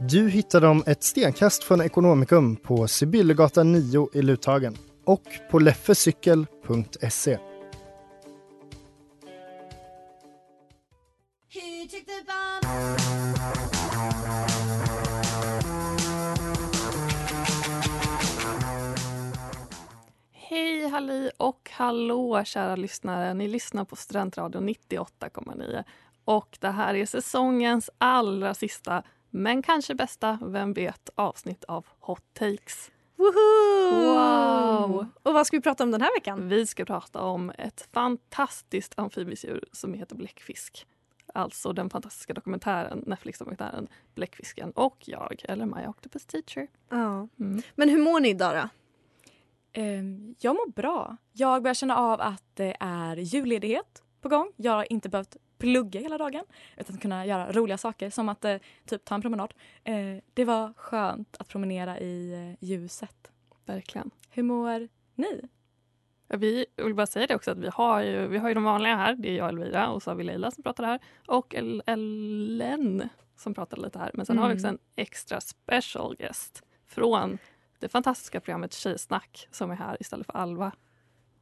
Du hittar dem ett stenkast från Ekonomikum på Sibyllegatan 9 i Luthagen och på leffecykel.se. Hej, halli och hallå kära lyssnare. Ni lyssnar på Studentradion 98,9 och det här är säsongens allra sista, men kanske bästa, vem vet, avsnitt av Hot Takes. Woho! Wow! Och vad ska vi prata om den här veckan? Vi ska prata om ett fantastiskt amfibiesdjur som heter bläckfisk. Alltså den fantastiska dokumentären, Netflix-dokumentären Bläckfisken och jag, eller My Octopus Teacher. Ja. Mm. Men hur mår ni idag då? Ehm, Jag mår bra. Jag börjar känna av att det är julledighet på gång. Jag har inte behövt plugga hela dagen utan kunna göra roliga saker som att eh, typ ta en promenad. Eh, Det var skönt att promenera i eh, ljuset. Verkligen. Hur mår ni? Vi jag vill bara säga det också att vi har ju, vi har ju de vanliga här. Det är jag Elvira och så har vi Leila som pratar här och El- Ellen som pratar lite här. Men sen har vi också Mm. en extra special guest från det fantastiska programmet Tjejsnack som är här istället för Alva.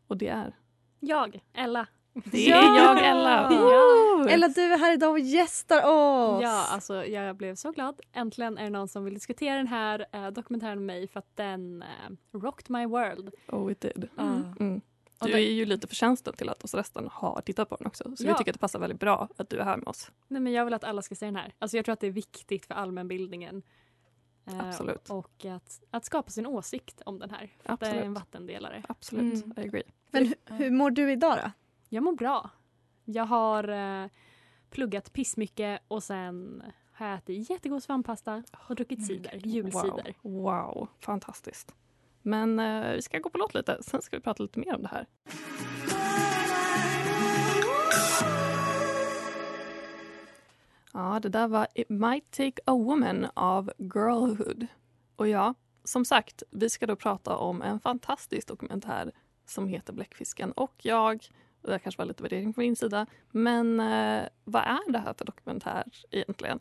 Och det är... Jag, Ella. Det är jag, Ella! Ja. Eller du är här idag och gästar oss. Ja, alltså jag blev så glad. Äntligen är det någon som vill diskutera den här eh, dokumentären med mig för att den eh, rocked my world. Oh, it did. Mm. Mm. Du det- är ju lite förtjänsten till att oss resten har tittat på den också. Så vi Ja. tycker att det passar väldigt bra att du är här med oss. Nej, men jag vill att alla ska se den här. Alltså jag tror att det är viktigt för allmänbildningen. Eh, Absolut. Och att, att skapa sin åsikt om den här. För att Det är en Absolut. vattendelare. Absolut, Mm. I agree. Men hur, hur mår du idag då? Jag mår bra. Jag har eh, pluggat pissmycket och sen har jag ätit jättegod svamppasta och druckit cider, julcider. Wow, wow, fantastiskt. Men eh, vi ska gå på låt lite, sen ska vi prata lite mer om det här. Ja, det där var It Might Take a Woman av Girlhood. Och ja, som sagt, vi ska då prata om en fantastisk dokumentär som heter Bläckfisken. Och jag, det kanske var lite värdering på min sida, men eh, vad är det här för dokumentär egentligen?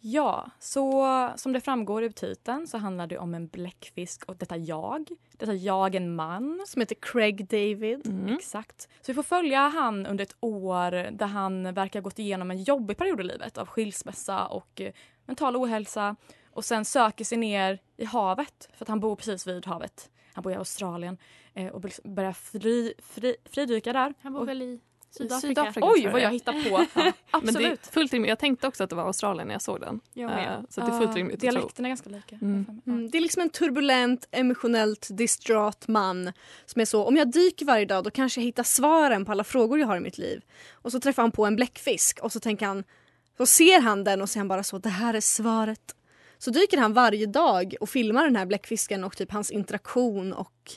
Ja, så som det framgår ur titeln så handlar det om en bläckfisk och detta jag. Detta jag en man. Som heter Craig David. Mm. Exakt. Så vi får följa han under ett år där han verkar ha gått igenom en jobbig period i livet av skilsmässa och eh, mental ohälsa och sen söker sig ner i havet för att han bor precis vid havet. Han bor i Australien eh, och börjar fri, fri, fridyka där. Han bor väl i Sydafrika? Sydafrika. Oj, vad jag. hittar på! Ja, Men absolut. det är fullt rimligt. Jag tänkte också att det var Australien när jag såg den. Jag med. Eh, så det är fullt rimligt tro. Dialekterna är ganska lika. Mm. Mm, det är liksom en turbulent, emotionellt distraught man som är så, om jag dyker varje dag då kanske jag hittar svaren på alla frågor jag har i mitt liv. Och så träffar han på en bläckfisk och så tänker han, så ser han den och så är han bara så, det här är svaret. Så dyker han varje dag och filmar den här bläckfisken och typ hans interaktion och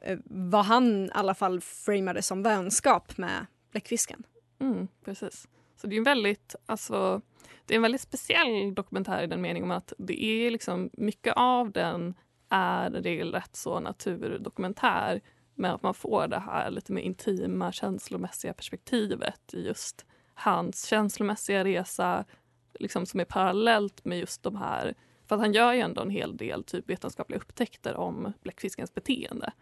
eh, vad han i alla fall framade som vänskap med bläckfisken. Mm, precis. Så det är en väldigt, alltså, det är en väldigt speciell dokumentär i den meningen att det är liksom mycket av den är regelrätt så naturdokumentär men att man får det här lite mer intima känslomässiga perspektivet i just hans känslomässiga resa liksom som är parallellt med just de här för att han gör ju ändå en hel del typ vetenskapliga upptäckter om bläckfiskens beteende.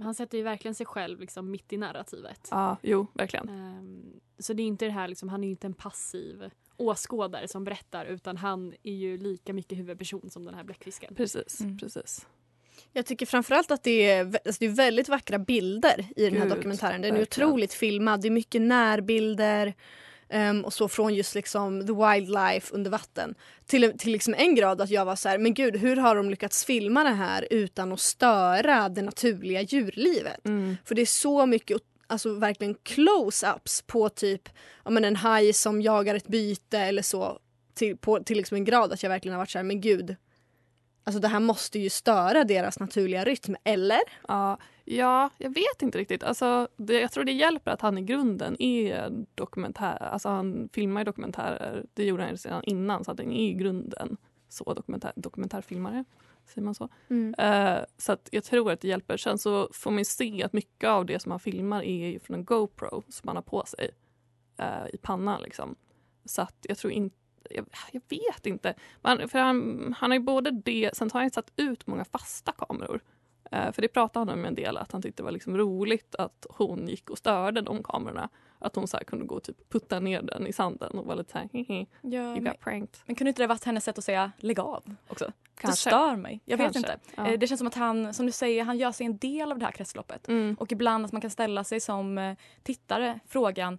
Han sätter ju verkligen sig själv liksom mitt i narrativet. Ja, jo, verkligen. Ehm, så det är inte det här, liksom, han är ju inte en passiv åskådare som berättar utan han är ju lika mycket huvudperson som den här bläckfisken. Precis, Mm. precis. Jag tycker framförallt att det är, alltså det är väldigt vackra bilder i den här Gud, dokumentären. Den är verkligen. otroligt filmad. Det är mycket närbilder ehm, och så från just liksom the wildlife under vatten. Till, till liksom en grad att jag var så här, men gud hur har de lyckats filma det här utan att störa det naturliga djurlivet? Mm. För det är så mycket alltså verkligen close-ups på typ ja, men en haj som jagar ett byte eller så. Till, på, till liksom en grad att jag verkligen har varit så här, men gud. Alltså det här måste ju störa deras naturliga rytm, eller? Ja, ja, jag vet inte riktigt. Alltså, det, jag tror det hjälper att han i grunden är dokumentär. Alltså han filmar ju dokumentärer. Det gjorde han redan innan. Så att han är i grunden så dokumentär, dokumentärfilmare. Säger man så? Eh, så att jag tror att det hjälper. Sen så får man se att mycket av det som han filmar är från en GoPro som han har på sig eh, i pannan. Liksom. Så att jag tror inte jag, jag vet inte. Man, för han, han har ju både det, sen har han satt ut många fasta kameror. Eh, för det pratade han om en del, att han tyckte det var liksom roligt att hon gick och störde de kamerorna. Att hon så kunde gå och typ putta ner den i sanden och vara lite så här, hehe, Ja, you men, got pranked. men kunde inte det varit hennes sätt att säga lägg av också? Kanske. Det stör mig. Jag Kanske. vet inte. Ja. Eh, Det känns som att han, som du säger, han gör sig en del av det här kretsloppet. Mm. Och ibland att man kan ställa sig som eh, tittare frågan,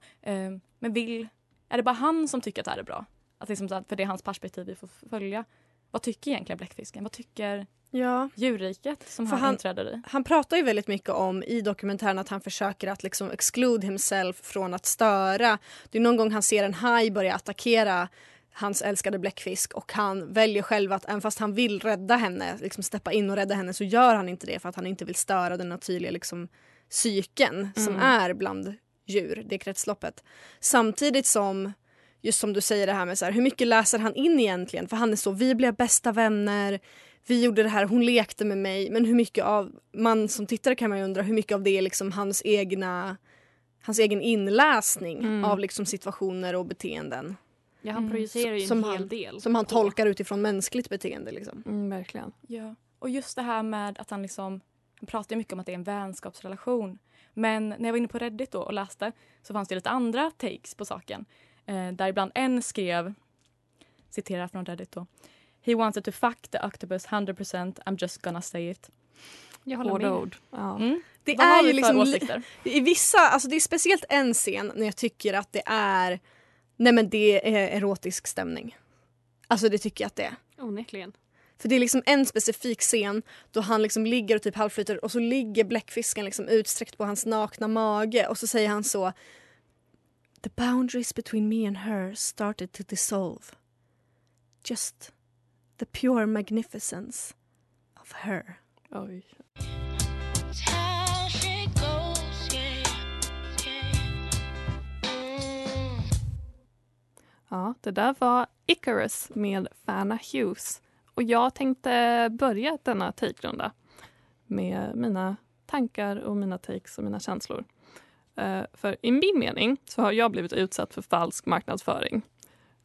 men vill, är det bara han som tycker att det här är bra? Att liksom, så att- för det är hans perspektiv vi får följa. Vad tycker egentligen bläckfisken? Vad tycker Ja. djurriket som För han, inträder i? Han pratar ju väldigt mycket om i dokumentären att han försöker att liksom exclude himself från att störa. Det är någon gång han ser en haj börja attackera hans älskade bläckfisk och han väljer själv att även fast han vill rädda henne, liksom steppa in och rädda henne så gör han inte det för att han inte vill störa den naturliga liksom, psyken som Mm. är bland djur, det kretsloppet. Samtidigt som just som du säger det här med så här, hur mycket läser han in egentligen? För han är så, vi blev bästa vänner, vi gjorde det här, hon lekte med mig. Men hur mycket av, man som tittare kan man ju undra hur mycket av det är liksom hans egna hans egen inläsning Mm. av liksom situationer och beteenden. Ja, han Mm. projicerar ju Som en han- hel del. Som han tolkar utifrån mänskligt beteende. Liksom. Mm, verkligen. Ja. Och just det här med att han liksom, han pratar ju mycket om att det är en vänskapsrelation. Men när jag var inne på Reddit då och läste så fanns det lite andra takes på saken. Eh, där ibland en skrev, citerar från Reddit då. He wanted to fuck the octopus 100% I'm just gonna say it. Jag håller Hårda med. ord. Ja. Mm. Det Vad har är vi ju för liksom, åsikter? i vissa, alltså det är speciellt en scen när jag tycker att det är, nej men det är erotisk stämning. Alltså det tycker jag att det är. Onekligen. För det är liksom en specifik scen då han liksom ligger och typ halvflyter och så ligger bläckfisken liksom utsträckt på hans nakna mage och så säger han så The boundaries between me and her started to dissolve. Just the pure magnificence of her. Oj. Ja, det där var Icarus med Fana Hughes. Och jag tänkte börja denna take-runda med mina tankar och mina takes och mina känslor. Eh, för i min mening så har jag blivit utsatt för falsk marknadsföring.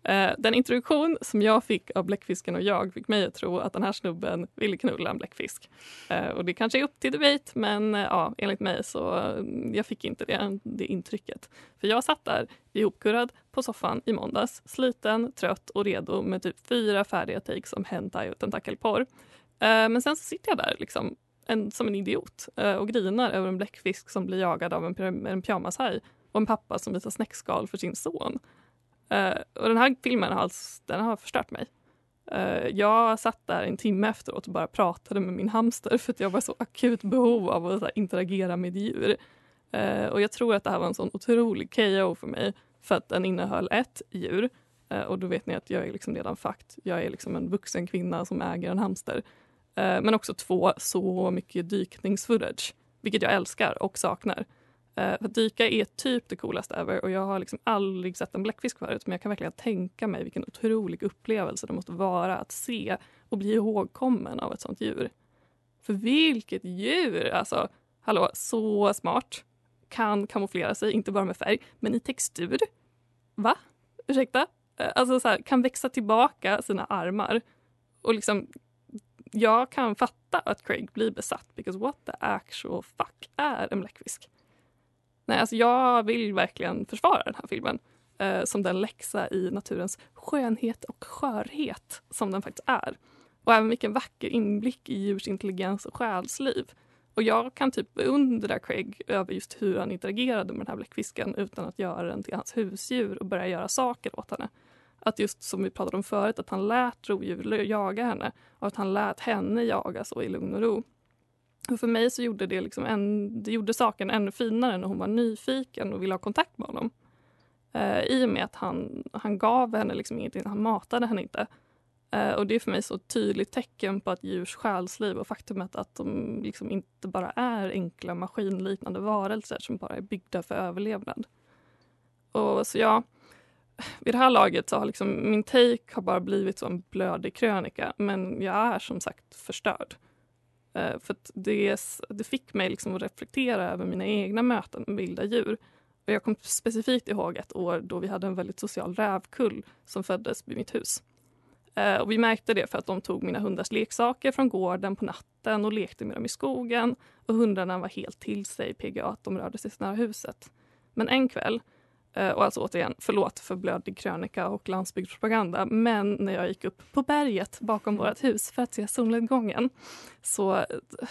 Eh, den introduktion som jag fick av Bläckfisken och jag fick mig att tro att den här snubben ville knulla en bläckfisk. Eh, och det kanske är upp till debate, men eh, ja, enligt mig så mm, jag fick inte det, det intrycket. För jag satt där ihopkurrad på soffan i måndags, sliten, trött och redo med typ fyra färdiga takes om hentai och tentakelporr. Men sen så sitter jag där liksom en, som en idiot och grinar över en bläckfisk som blir jagad av en, en pyjamashaj och en pappa som visar snäckskal för sin son. Uh, och den här filmen har, alltså, den har förstört mig. Uh, jag satt där en timme efteråt och bara pratade med min hamster för att jag var så akut behov av att här, interagera med djur. Uh, och jag tror att det här var en sån otrolig KO för mig för att den innehöll ett djur och då vet ni att jag är liksom redan fakt. Jag är liksom en vuxen kvinna som äger en hamster. Men också två, så mycket dykningsfootage, vilket jag älskar och saknar. Eh, för att dyka är typ det coolaste ever och jag har liksom aldrig sett en bläckfisk förut men jag kan verkligen tänka mig vilken otrolig upplevelse det måste vara att se och bli ihågkommen av ett sånt djur. För vilket djur! Alltså, hallå, så smart. Kan kamouflera sig, inte bara med färg, men i textur. Va? Ursäkta? Eh, alltså så här, kan växa tillbaka sina armar. Och liksom, jag kan fatta att Craig blir besatt because what the actual fuck är en bläckfisk? Nej, alltså jag vill verkligen försvara den här filmen. eh, som den läxa i naturens skönhet och skörhet som den faktiskt är. Och även vilken vacker inblick i djurs intelligens och själsliv. Och jag kan typ beundra Craig över just hur han interagerade med den här bläckfisken utan att göra den till hans husdjur och börja göra saker åt henne. Att just som vi pratade om förut, att han lät rovdjur jaga henne och att han lät henne jaga så i lugn och ro. Och för mig så gjorde det, liksom en, det gjorde saken ännu finare när hon var nyfiken och ville ha kontakt med honom. Eh, I och med att han, han gav henne liksom ingenting, han matade henne inte. Eh, och det är för mig så ett tydligt tecken på att djurs själsliv och faktumet att de liksom inte bara är enkla maskinliknande varelser som bara är byggda för överlevnad. Och så ja, vid det här laget så har liksom min take har bara blivit så en blödig krönika men jag är som sagt förstörd. Eh, för att det, det fick mig liksom att reflektera över mina egna möten med vilda djur. Och jag kom specifikt ihåg ett år då vi hade en väldigt social rävkull som föddes vid mitt hus. Eh, och vi märkte det för att de tog mina hundars leksaker från gården på natten och lekte med dem i skogen. Och hundarna var helt till sig PGA att de rörde sig så nära huset. Men en kväll, Eh, och alltså återigen förlåt för blödig krönika och landsbygdspropaganda, men när jag gick upp på berget bakom vårt hus för att se solnedgången så eh,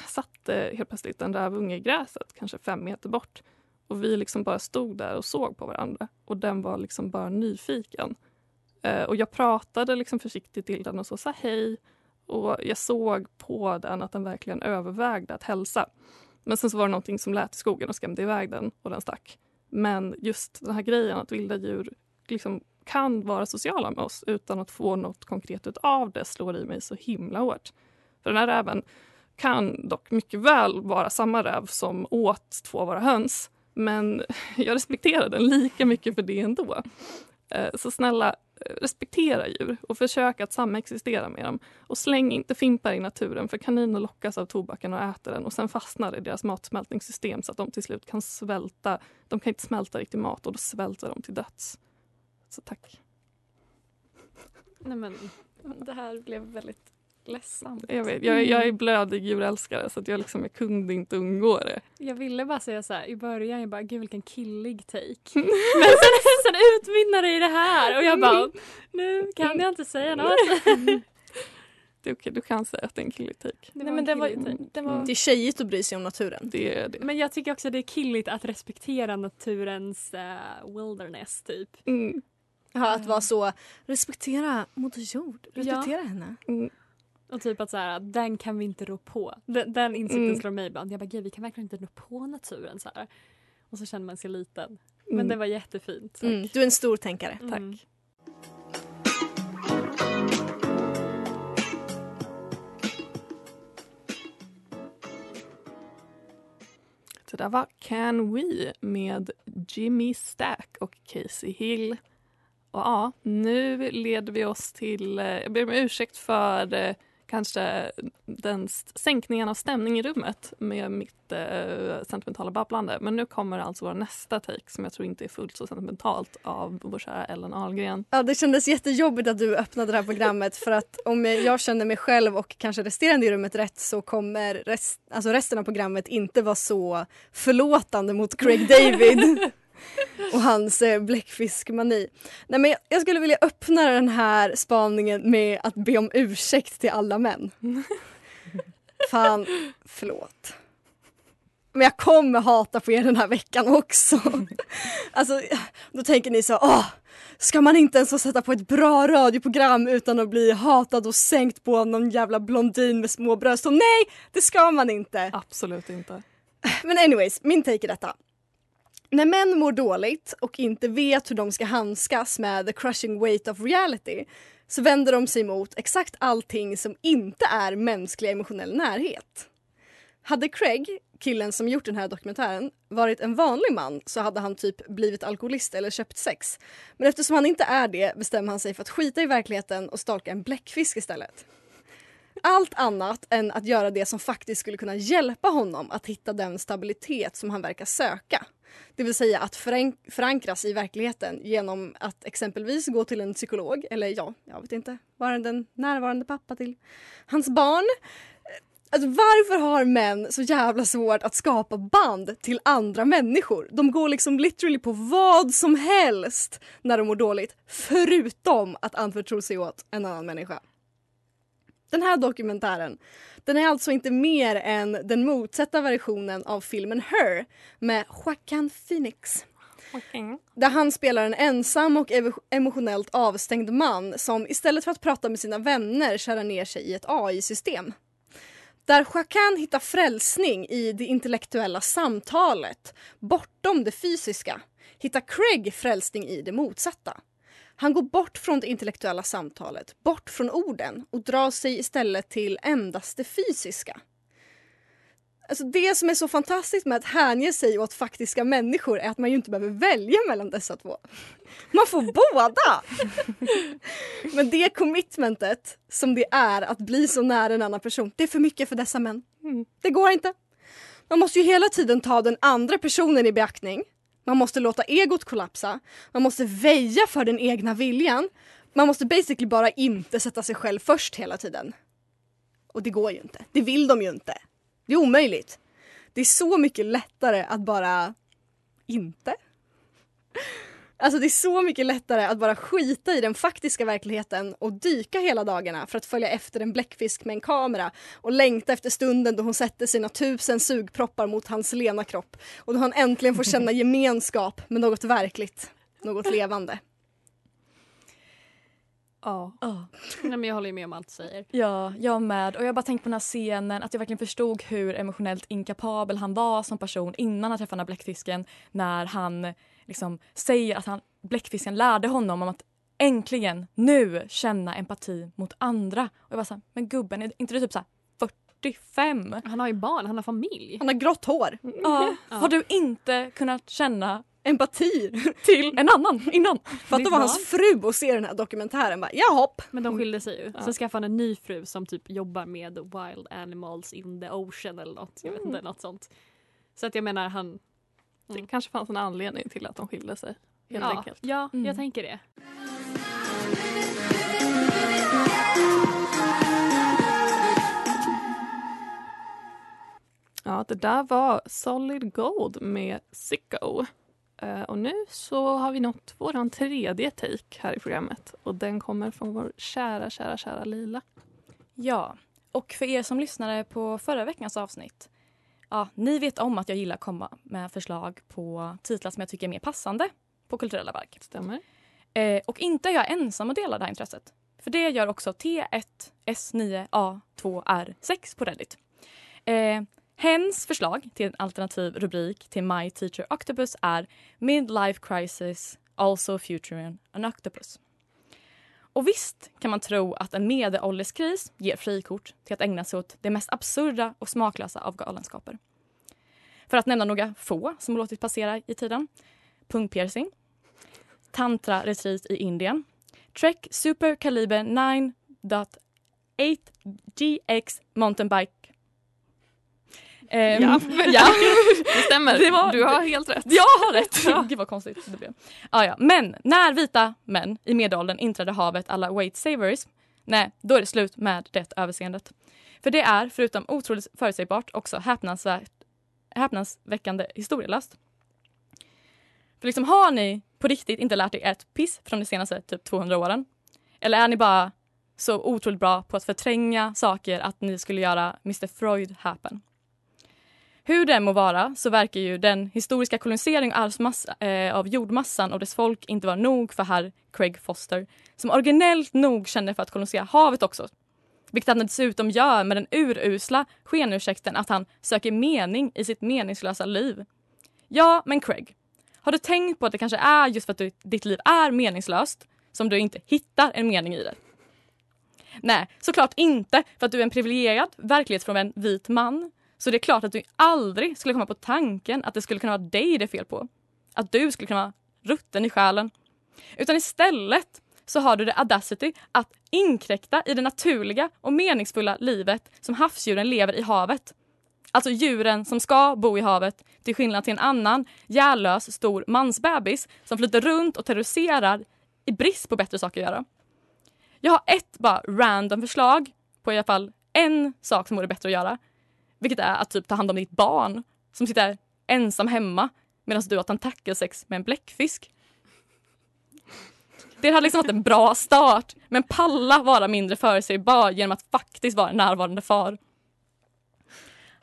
satt eh, helt plötsligt en rävunge i gräset, kanske fem meter bort. Och vi liksom bara stod där och såg på varandra och den var liksom bara nyfiken. Och jag pratade liksom försiktigt till den och så sa hej. Och jag såg på den att den verkligen övervägde att hälsa. Men sen så var det någonting som lät i skogen och skrämde iväg den och den stack. Men just den här grejen att vilda djur liksom kan vara sociala med oss utan att få något konkret av det slår i mig så himla hårt. För den här räven kan dock mycket väl vara samma räv som åt två av våra höns. Men jag respekterar den lika mycket för det ändå. Eh, så snälla, respektera djur och försök att samexistera med dem. Och släng inte fimpar i naturen för kaniner lockas av tobaken och äter den och sen fastnar i deras matsmältningssystem så att de till slut kan svälta. De kan inte smälta riktig mat och då svälter de till döds. Så tack. Nej men, det här blev väldigt ledsamt. Jag, vet, jag, jag är blödig djurälskare så att jag, liksom, jag kunde inte undgå det. Jag ville bara säga så här i början, jag bara gud vilken killig take. Men sen, sen utmynnar det i det här och jag bara nu kan jag inte säga något. Det är okej, du kan säga att det är en killig take. Det Nej, men det var, killig take. det var, Det är tjejigt att bry sig om naturen. Det är det. Men jag tycker också det är killigt att respektera naturens eh, wilderness typ. Mm, Ja, att vara så, respektera Moder Jord, respektera henne. mm. Och typ att så här, den kan vi inte rå på. Den, den insikten Mm. slår mig ibland. Jag bara, gud vi kan verkligen inte rå på naturen så här. Och så känner man sig liten. Men Mm. det var jättefint. Mm, du är en stor tänkare. Mm. Tack. Så där var Can We med Jimmy Stack och Casey Hill. Och ja, nu leder vi oss till... eh, Jag ber om ursäkt för eh, kanske den sänkningen av stämning i rummet med mitt eh, sentimentala babblande. Men nu kommer alltså vår nästa take som jag tror inte är fullt så sentimentalt av vår kära Ellen Ahlgren. Ja, det kändes jättejobbigt att du öppnade det här programmet för att om jag känner mig själv och kanske resterande i rummet rätt så kommer rest, alltså resten av programmet inte vara så förlåtande mot Craig David och hans eh, bläckfiskmani. Nej, men jag, jag skulle vilja öppna den här spaningen med att be om ursäkt till alla män. Fan, förlåt. Men jag kommer hata på er den här veckan också. Alltså, då tänker ni så, åh, ska man inte ens få sätta på ett bra radioprogram utan att bli hatad och sänkt på av någon jävla blondin med små bröst? Och nej, det ska man inte. Absolut inte. Men anyways, min take är detta. När män mår dåligt och inte vet hur de ska handskas med the crushing weight of reality så vänder de sig mot exakt allting som inte är mänsklig emotionell närhet. Hade Craig, killen som gjort den här dokumentären, varit en vanlig man så hade han typ blivit alkoholist eller köpt sex. Men eftersom han inte är det bestämmer han sig för att skita i verkligheten och stalka en bläckfisk istället. Allt annat än att göra det som faktiskt skulle kunna hjälpa honom att hitta den stabilitet som han verkar söka. Det vill säga att förankras i verkligheten genom att exempelvis gå till en psykolog eller ja, jag vet inte, vara den närvarande pappa till hans barn. Alltså varför har män så jävla svårt att skapa band till andra människor? De går liksom literally på vad som helst när de mår dåligt. Förutom att anförtro sig åt en annan människa. Den här dokumentären den är alltså inte mer än den motsatta versionen av filmen Her med Joaquin Phoenix. Där han spelar en ensam och emotionellt avstängd man som istället för att prata med sina vänner kärar ner sig i ett AI-system. Där Joaquin hittar frälsning i det intellektuella samtalet bortom det fysiska hittar Craig frälsning i det motsatta. Han går bort från det intellektuella samtalet, bort från orden och drar sig istället till endast det fysiska. Alltså det som är så fantastiskt med att hänge sig åt faktiska människor är att man ju inte behöver välja mellan dessa två. Man får båda! Men det commitmentet som det är att bli så nära en annan person, det är för mycket för dessa män. Det går inte. Man måste ju hela tiden ta den andra personen i beaktning. Man måste låta egot kollapsa. Man måste väja för den egna viljan. Man måste basically bara inte sätta sig själv först hela tiden. Och det går ju inte. Det vill de ju inte. Det är omöjligt. Det är så mycket lättare att bara inte. Alltså det är så mycket lättare att bara skita i den faktiska verkligheten och dyka hela dagarna för att följa efter en bläckfisk med en kamera och längta efter stunden då hon sätter sina tusen sugproppar mot hans lena kropp och då han äntligen får känna gemenskap med något verkligt, något levande. Ja. Nej, men jag håller ju med om allt du säger. Ja, jag med. Och jag har bara tänkt på den här scenen, att jag verkligen förstod hur emotionellt inkapabel han var som person innan han träffade den här bläckfisken. När han liksom säger att han, bläckfisken lärde honom om att äntligen nu känna empati mot andra. Och jag var så här, men gubben, är inte du typ så här 45? Han har ju barn, han har familj. Han har grått hår. Ja, har du inte kunnat känna Empati. till en annan innan? Fatta att vara hans fru och se den här dokumentären. Bara, Jahopp. Men de skilde sig ju. Ja. Sen skaffade han en ny fru som typ jobbar med wild animals in the ocean eller något. Jag vet inte, något sånt. Så att jag menar han... Det kanske fanns en anledning till att de skilde sig. Helt ja, enkelt. ja Mm. jag tänker det. Ja, det där var Solid Gold med Sicko. Eh, och nu så har vi nått vår tredje take här i programmet. Och den kommer från vår kära, kära, kära Lila. Ja, och för er som lyssnade på förra veckans avsnitt. Ja, ni vet om att jag gillar att komma med förslag på titlar som jag tycker är mer passande på kulturella verk. Stämmer. Eh, och inte är jag ensam att dela det här intresset. För det gör också T1S9A2R6 på Reddit. Eh, hens förslag till en alternativ rubrik till My Teacher Octopus är Midlife Crisis, also featuring an octopus. Och visst kan man tro att en medelålderskris ger frikort till att ägna sig åt det mest absurda och smaklösa av galenskaper. För att nämna några få som har låtit passera i tiden. Pungpiercing, tantra retreat i Indien, Trek Super Caliber 9.8 GX mountainbike. Ehm, Ja, ja. Det stämmer. Det var- du har helt rätt. Jag har rätt! Gud vad konstigt det blev. Ah, ja. Men när vita män i medelåldern inträdde havet alla weight savers, nej, då är det slut med det överseendet. För det är, förutom otroligt förutsägbart, också häpnadsvärt, häpnadsväckande historielöst. För liksom, har ni på riktigt inte lärt er ett piss från de senaste typ 200 åren? Eller är ni bara så otroligt bra på att förtränga saker att ni skulle göra Mr Freud happen? Hur det än må vara så verkar ju den historiska kolonisering eh, av jordmassan och dess folk inte vara nog för herr Craig Foster som originellt nog känner för att kolonisera havet också. Vilket han dessutom gör med den urusla skenursäkten att han söker mening i sitt meningslösa liv. Ja, men Craig, har du tänkt på att det kanske är just för att du, ditt liv är meningslöst som du inte hittar en mening i det? Nej, såklart inte för att du är en privilegierad verklighetsfrånvänd vit man så det är klart att du aldrig skulle komma på tanken att det skulle kunna vara dig det är fel på. Att du skulle kunna vara rutten i själen. Utan istället så har du det audacity att inkräkta i det naturliga och meningsfulla livet som havsdjuren lever i havet. Alltså djuren som ska bo i havet till skillnad till en annan järlös stor mansbebis som flyter runt och terroriserar i brist på bättre saker att göra. Jag har ett bara random förslag på i alla fall en sak som vore bättre att göra. Vilket är att typ ta hand om ditt barn som sitter ensam hemma medan du har tentakelsex med en bläckfisk. Det hade liksom varit en bra start, men palla vara mindre förutsägbar genom att faktiskt vara en närvarande far.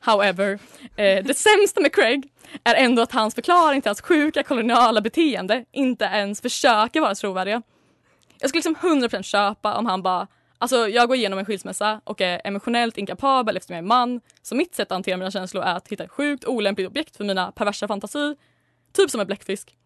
However, eh, det sämsta med Craig är ändå att hans förklaring till hans sjuka koloniala beteende inte ens försöker vara trovärdiga. Jag skulle liksom 100% köpa om han bara Alltså jag går igenom en skilsmässa och är emotionellt inkapabel eftersom jag är man. Så mitt sätt att hantera mina känslor är att hitta ett sjukt olämpligt objekt för mina perversa fantasi. Typ som en bläckfisk.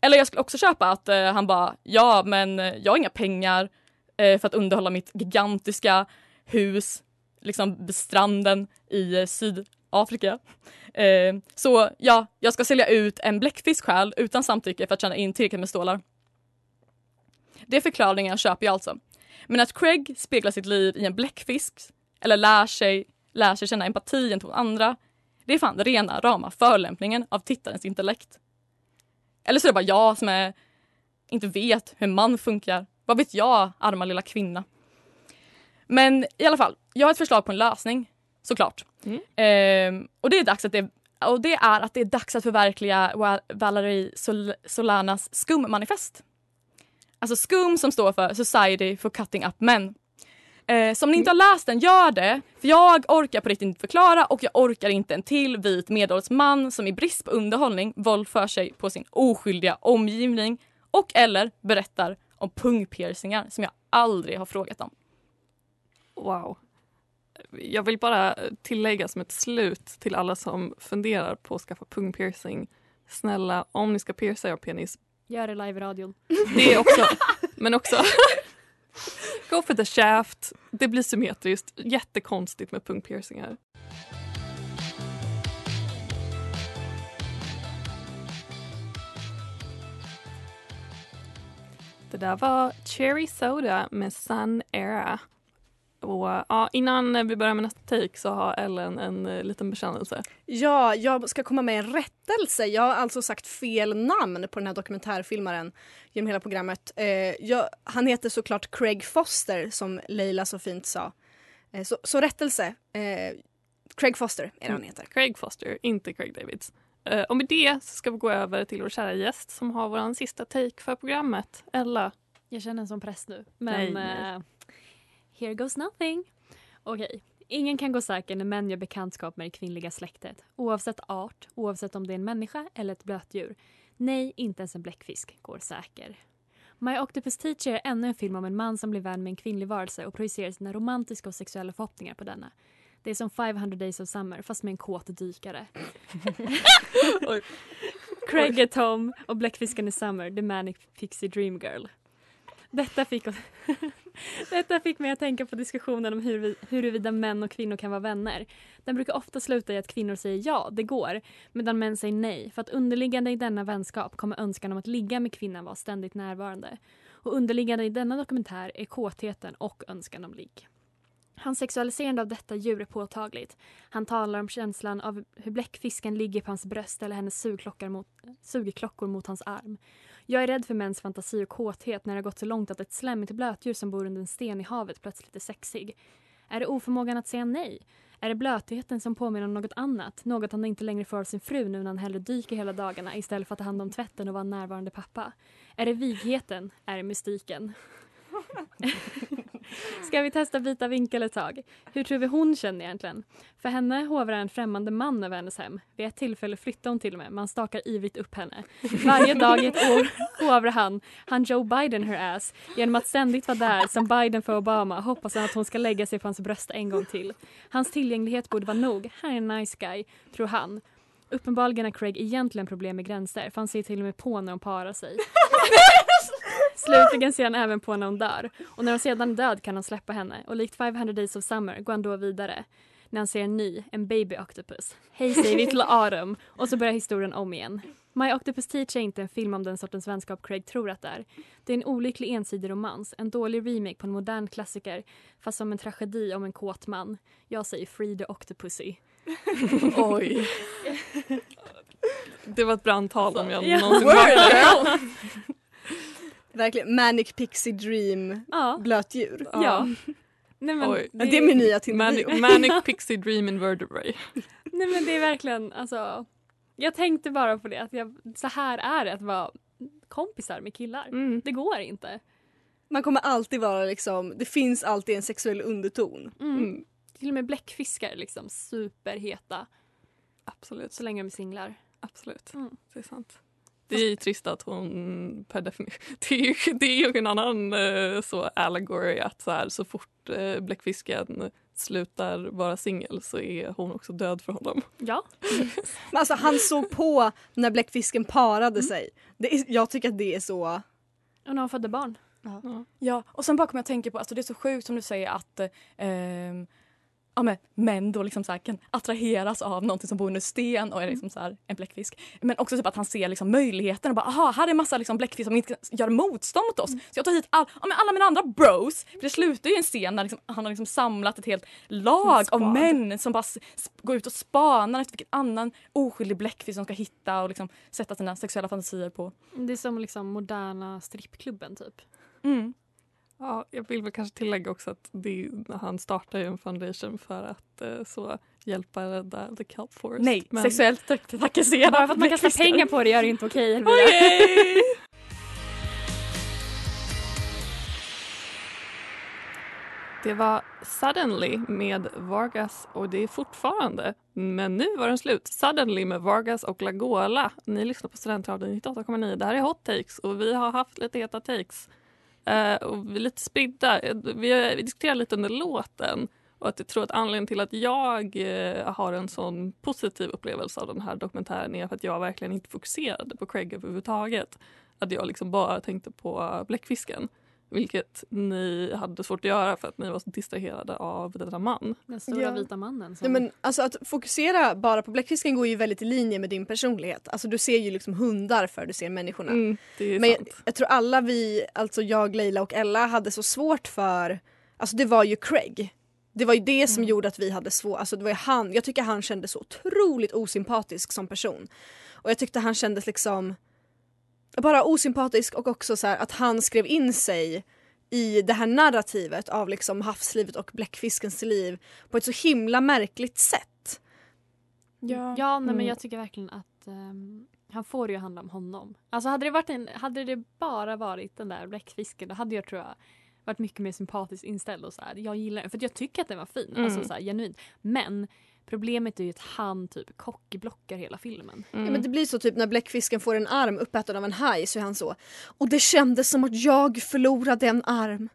Eller jag skulle också köpa att eh, han bara, ja men eh, jag har inga pengar eh, för att underhålla mitt gigantiska hus liksom vid stranden i eh, Sydafrika. Eh, så ja, jag ska sälja ut en bläckfisk själv utan samtycke för att tjäna in tillräckligt med stålar. Det är förklaringen köper jag alltså. Men att Craig speglar sitt liv i en bläckfisk eller lär sig, lär sig känna empati gentemot andra, det är fan rena rama förolämpningen av tittarens intellekt. Eller så är det bara jag som är, inte vet hur man funkar. Vad vet jag, arma lilla kvinna. Men i alla fall, jag har ett förslag på en lösning, såklart. Mm. Ehm, och, det är dags att det, och det är att det är dags att förverkliga Valerie Sol- Solanas skummanifest. Alltså SKUM som står för Society for Cutting Up Men. Eh, så om ni inte har läst den, gör det. För jag orkar på riktigt inte förklara och jag orkar inte en till vit medelålders man som i brist på underhållning våldför sig på sin oskyldiga omgivning och eller berättar om pungpiercingar som jag aldrig har frågat om. Wow. Jag vill bara tillägga som ett slut till alla som funderar på att skaffa pungpiercing. Snälla, om ni ska pierca er penis, Gör det live i radion. det är också, men också Go for the shaft. Det blir symmetriskt. Jättekonstigt med pungpiercingar. Det där var Cherry Soda med Sun Era. Och, ja, innan vi börjar med nästa take så har Ellen en eh, liten bekännelse. Ja, jag ska komma med en rättelse. Jag har alltså sagt fel namn på den här dokumentärfilmaren genom hela programmet. Eh, jag, han heter såklart Craig Foster som Leila så fint sa. Eh, så, så rättelse. Eh, Craig Foster är det han heter. Craig Foster, inte Craig Davids. Eh, och med det så ska vi gå över till vår kära gäst som har vår sista take för programmet. Ella. Jag känner en sån press nu. Men Nej, nej. Here goes nothing. Okej. Ingen kan gå säker när män gör bekantskap med det kvinnliga släktet. Oavsett art, oavsett om det är en människa eller ett blötdjur. Nej, inte ens en bläckfisk går säker. My Octopus Teacher är ännu en film om en man som blir vän med en kvinnlig varelse och projicerar sina romantiska och sexuella förhoppningar på denna. Det är som 500 Days of Summer fast med en kåt dykare. Craig är Tom och bläckfisken är Summer, the manic pixie dream girl. Detta fick, oss Detta fick mig att tänka på diskussionen om huruvida, huruvida män och kvinnor kan vara vänner. Den brukar ofta sluta i att kvinnor säger ja, det går, medan män säger nej för att underliggande i denna vänskap kommer önskan om att ligga med kvinnan vara ständigt närvarande. Och underliggande i denna dokumentär är kåtheten och önskan om ligg. Hans sexualiserande av detta djur är påtagligt. Han talar om känslan av hur bläckfisken ligger på hans bröst eller hennes sugklockor mot, sugklockor mot hans arm. Jag är rädd för mäns fantasi och kåthet när det har gått så långt att ett slemmigt blötdjur som bor under en sten i havet plötsligt är sexig. Är det oförmågan att säga nej? Är det blötheten som påminner om något annat? Något han inte längre får av sin fru nu när han hellre dyker hela dagarna istället för att ta hand om tvätten och vara en närvarande pappa? Är det vigheten? Är det mystiken? Ska vi testa byta vinkel ett tag? Hur tror vi hon känner egentligen? För henne hovrar en främmande man över hennes hem. Vid ett tillfälle flyttar hon till och med. Man stakar ivrigt upp henne. Varje dag i ett år hovrar han, han Joe Biden her ass, genom att ständigt vara där som Biden för Obama hoppas han att hon ska lägga sig på hans bröst en gång till. Hans tillgänglighet borde vara nog. Han är en nice guy, tror han. Uppenbarligen har Craig egentligen problem med gränser för han ser till och med på när de parar sig. Slutligen ser han även på när hon dör. Och när hon sedan är död kan han släppa henne. Och likt 500 Days of Summer går han då vidare. När han ser en ny, en baby octopus. Hej säger vi till Autumn. Och så börjar historien om igen. My Octopus Teacher är inte en film om den sortens vänskap Craig tror att det är. Det är en olycklig ensidig romans, en dålig remake på en modern klassiker fast som en tragedi om en kåt man. Jag säger Free the Octopussy. Oj. Det var ett brandtal om jag Ja. någonsin hört det. Verkligen. Manic Pixie Dream Ja. blötdjur. Ja. Nej, men Oj. Det är min nya Manic, Tinder. manic Pixie Dream Invertebrate. Nej men det är verkligen alltså. Jag tänkte bara på det att jag, så här är det att vara kompisar med killar. Mm. Det går inte. Man kommer alltid vara liksom, det finns alltid en sexuell underton. Mm. Till och med bläckfiskar är liksom superheta Absolut. så länge de är singlar. Absolut. Mm. Det är sant. Det är ju trist att hon per definition... Det är ju, det är ju en annan eh, så allegory att så, här, så fort eh, bläckfisken slutar vara singel så är hon också död för honom. Ja. Men alltså han såg på när bläckfisken parade sig. Det är, jag tycker att det är så... Och när hon födde barn. Ja, och sen bara kommer jag att tänka på, alltså det är så sjukt som du säger att ehm, ja, men, män då liksom så här kan attraheras av någonting som bor under sten och är liksom så här en bläckfisk. Men också typ att han ser liksom möjligheten och bara aha, här är massa liksom bläckfiskar som inte gör motstånd mot oss. Så jag tar hit all, ja, men alla mina andra bros. För det slutar ju en scen där liksom, han har liksom samlat ett helt lag av män som bara går ut och spanar efter vilken annan oskyldig bläckfisk de ska hitta och liksom sätta sina sexuella fantasier på. Det är som liksom moderna strippklubben typ. Mm. Ja, jag vill väl kanske tillägga också att det, han startar ju en foundation för att eh, så hjälpa rädda the kelp forest. Nej, Men- sexuellt trak- trakasserad Bara för att man kastar pengar på det gör det inte okej Elvira. Okej! Det var Suddenly med Vargas och det är fortfarande, men nu var den slut. Suddenly med Vargas och Lagola. Ni lyssnar på Studentradion 98,9. Det här är Hot Takes och vi har haft lite heta takes. Uh, och vi är lite spridda. Eh, vi, vi diskuterar lite under låten och att jag tror att anledningen till att jag uh, har en sån positiv upplevelse av den här dokumentären är för att jag verkligen inte fokuserade på Craig överhuvudtaget. Att jag liksom bara tänkte på bläckfisken. Vilket ni hade svårt att göra för att ni var så distraherade av denna man. Den stora Ja. vita mannen. Som... Nej, men alltså att fokusera bara på bläckfisken går ju väldigt i linje med din personlighet. Alltså du ser ju liksom hundar för du ser människorna. Mm, det är Men jag, jag tror alla vi, alltså jag, Leila och Ella hade så svårt för, alltså det var ju Craig. Det var ju det som gjorde att vi hade svårt, alltså det var ju han, jag tycker han kändes så otroligt osympatisk som person. Och jag tyckte han kändes liksom bara osympatisk och också så här att han skrev in sig i det här narrativet av liksom havslivet och bläckfiskens liv på ett så himla märkligt sätt. Ja. Ja, nej, men Mm. jag tycker verkligen att ehm, han får ju handla om honom. Alltså hade det, varit en, hade det bara varit den där bläckfisken då hade jag tror jag varit mycket mer sympatiskt inställd och så här. Jag gillar den för att jag tycker att den var fin, Mm. alltså så här, genuint. Men problemet är ju att han typ kockblockar hela filmen. Mm. Ja, men det blir så typ när bläckfisken får en arm uppäten av en haj så är han så och det kändes som att jag förlorade en arm.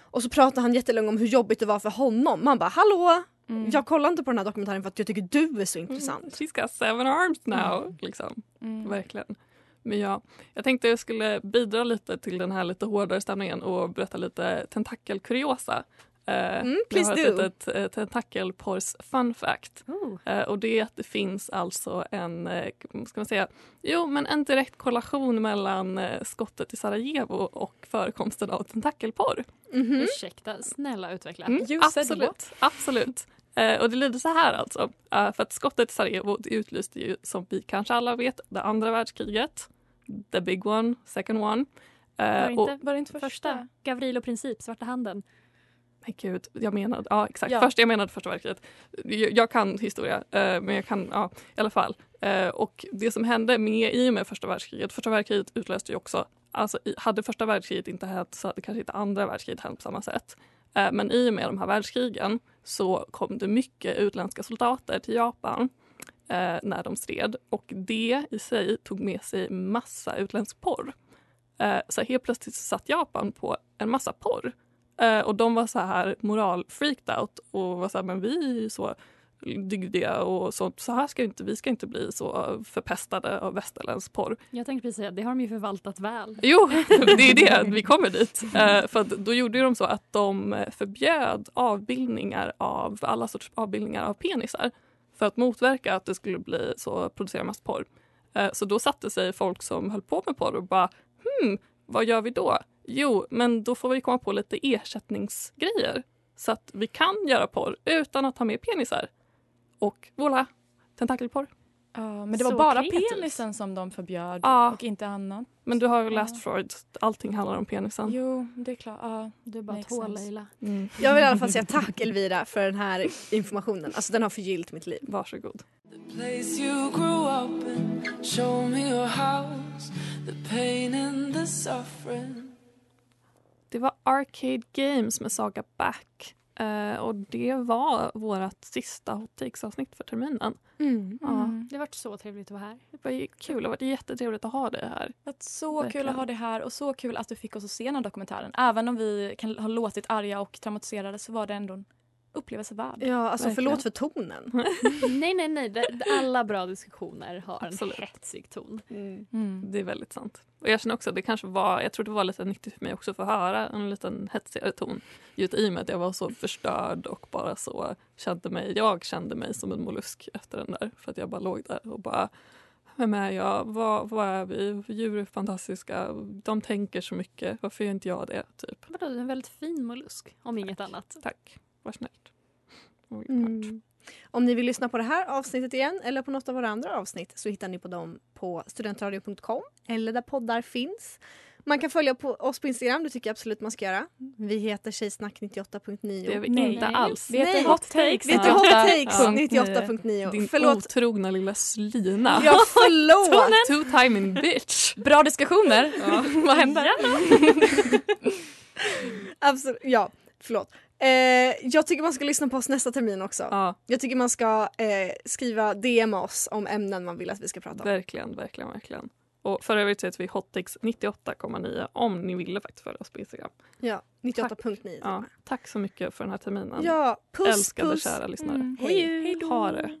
Och så pratar han jättelänge om hur jobbigt det var för honom. Man bara hallå! Mm. Jag kollar inte på den här dokumentären för att jag tycker du är så intressant. Mm, She's got seven arms now. Liksom. Mm. Verkligen. Men ja, jag tänkte jag skulle bidra lite till den här lite hårdare stämningen och berätta lite tentakelkuriosa. Eh, Mm, jag har ett do. litet eh, tentakelporrs fun fact. Oh. Och det är att det finns alltså en, eh, ska man säga, jo men en direkt korrelation mellan skottet i Sarajevo och förekomsten av tentakelporr. Mhm. Ursäkta, snälla utveckla. Mm, absolut. absolut. Och det lyder så här alltså. För att skottet i Sarajevo det utlyste ju som vi kanske alla vet det andra världskriget. The big one, second one. Var det och, inte Var det inte första? första? Gavrilo princip, svarta handen. Nej gud, jag menade, ja exakt. Ja. Första jag menade första världskriget. Jag, jag kan historia, eh, men jag kan, ja i alla fall. Eh, och det som hände med, i och med första världskriget, första världskriget utlöste ju också, alltså hade första världskriget inte hänt så hade kanske inte andra världskriget hänt på samma sätt. Eh, Men i och med de här världskrigen så kom det mycket utländska soldater till Japan eh, när de stred och det i sig tog med sig massa utländsk porr. Eh, så helt plötsligt satt Japan på en massa porr och de var så här moral-freaked out och var så här, men vi är ju så dygdiga och sånt. Så här ska inte, vi ska inte bli så förpestade av västerländsk porr. Jag tänkte precis säga, det har de ju förvaltat väl. Jo, det är det. Vi kommer dit. Eh, för då gjorde de så att de eh, förbjöd avbildningar av alla sorters avbildningar av penisar för att motverka att det skulle bli så producera massa porr. Eh, så då satte sig folk som höll på med porr och bara hmm, vad gör vi då? Jo, men då får vi komma på lite ersättningsgrejer så att vi kan göra porr utan att ha med penisar. Och voilà, tentakelporr. Ja, men det var Så bara kreativt. penisen som de förbjöd Ja. och inte annat. Men du har ju Ja. läst Freud, allting handlar om penisen. Jo, det är klart. Ja. Du är bara sense. Leila. Mm. Jag vill i alla fall säga tack Elvira för den här informationen. Alltså den har förgyllt mitt liv. Varsågod. place you grew up in. Show me your house, the pain and the suffering. Det var Arcade Games med Saga Back. Eh, och det var vårt sista Hot Takes-avsnitt för terminen. Mm. Ja, Det har varit så trevligt att vara här. det var ju kul. Det har varit jättetrevligt att ha det här. Det var så kul Verkligen. att ha det här och så kul att du fick oss att se den här dokumentären. Även om vi kan ha låtit arga och traumatiserade så var det ändå en upplevelse värd. Ja, alltså Verkligen. förlåt för tonen. nej, nej, nej. Det, det- alla bra diskussioner har Absolut. en hetsig ton. Mm. Det är väldigt sant. Och jag känner också att det kanske var, jag tror det var lite nyttigt för mig också att få höra en liten hetsigare ton. Just i och med att jag var så förstörd och bara så kände mig, jag kände mig som en mollusk efter den där. För att jag bara låg där och bara, vem är jag? Vad, vad är vi? Djur är fantastiska. De tänker så mycket. Varför gör inte jag det? Typ. Vadå, du är en väldigt fin mollusk, om inget annat. Tack. Vad snällt. Mm. Om ni vill lyssna på det här avsnittet igen eller på något av våra andra avsnitt så hittar ni på dem på studentradion.com eller där poddar finns. Man kan följa på oss på Instagram, det tycker jag absolut man ska göra. Vi heter tjejsnack98.9. Det är vi Nej. inte alls. Vi heter Nej. Hot Takes. Vi heter Ja. Hot Takes Ja. 98.9. Din Förlåt. otrogna lilla slina. Ja, förlåt! Two timing bitch. Bra diskussioner. Vad händer? Absolut, ja, förlåt. Eh, jag tycker man ska lyssna på oss nästa termin också. Ja, Jag tycker man ska eh, skriva DM oss om ämnen man vill att vi ska prata om. verkligen, verkligen, verkligen. Och för övrigt så heter vi Hotix 98,9 om ni ville faktiskt följa oss på Instagram. Ja, 98.9 till och Ja, tack så mycket för den här terminen. Ja, puss Älskade puss. kära lyssnare. Mm. Hej. Hej då. Ha det.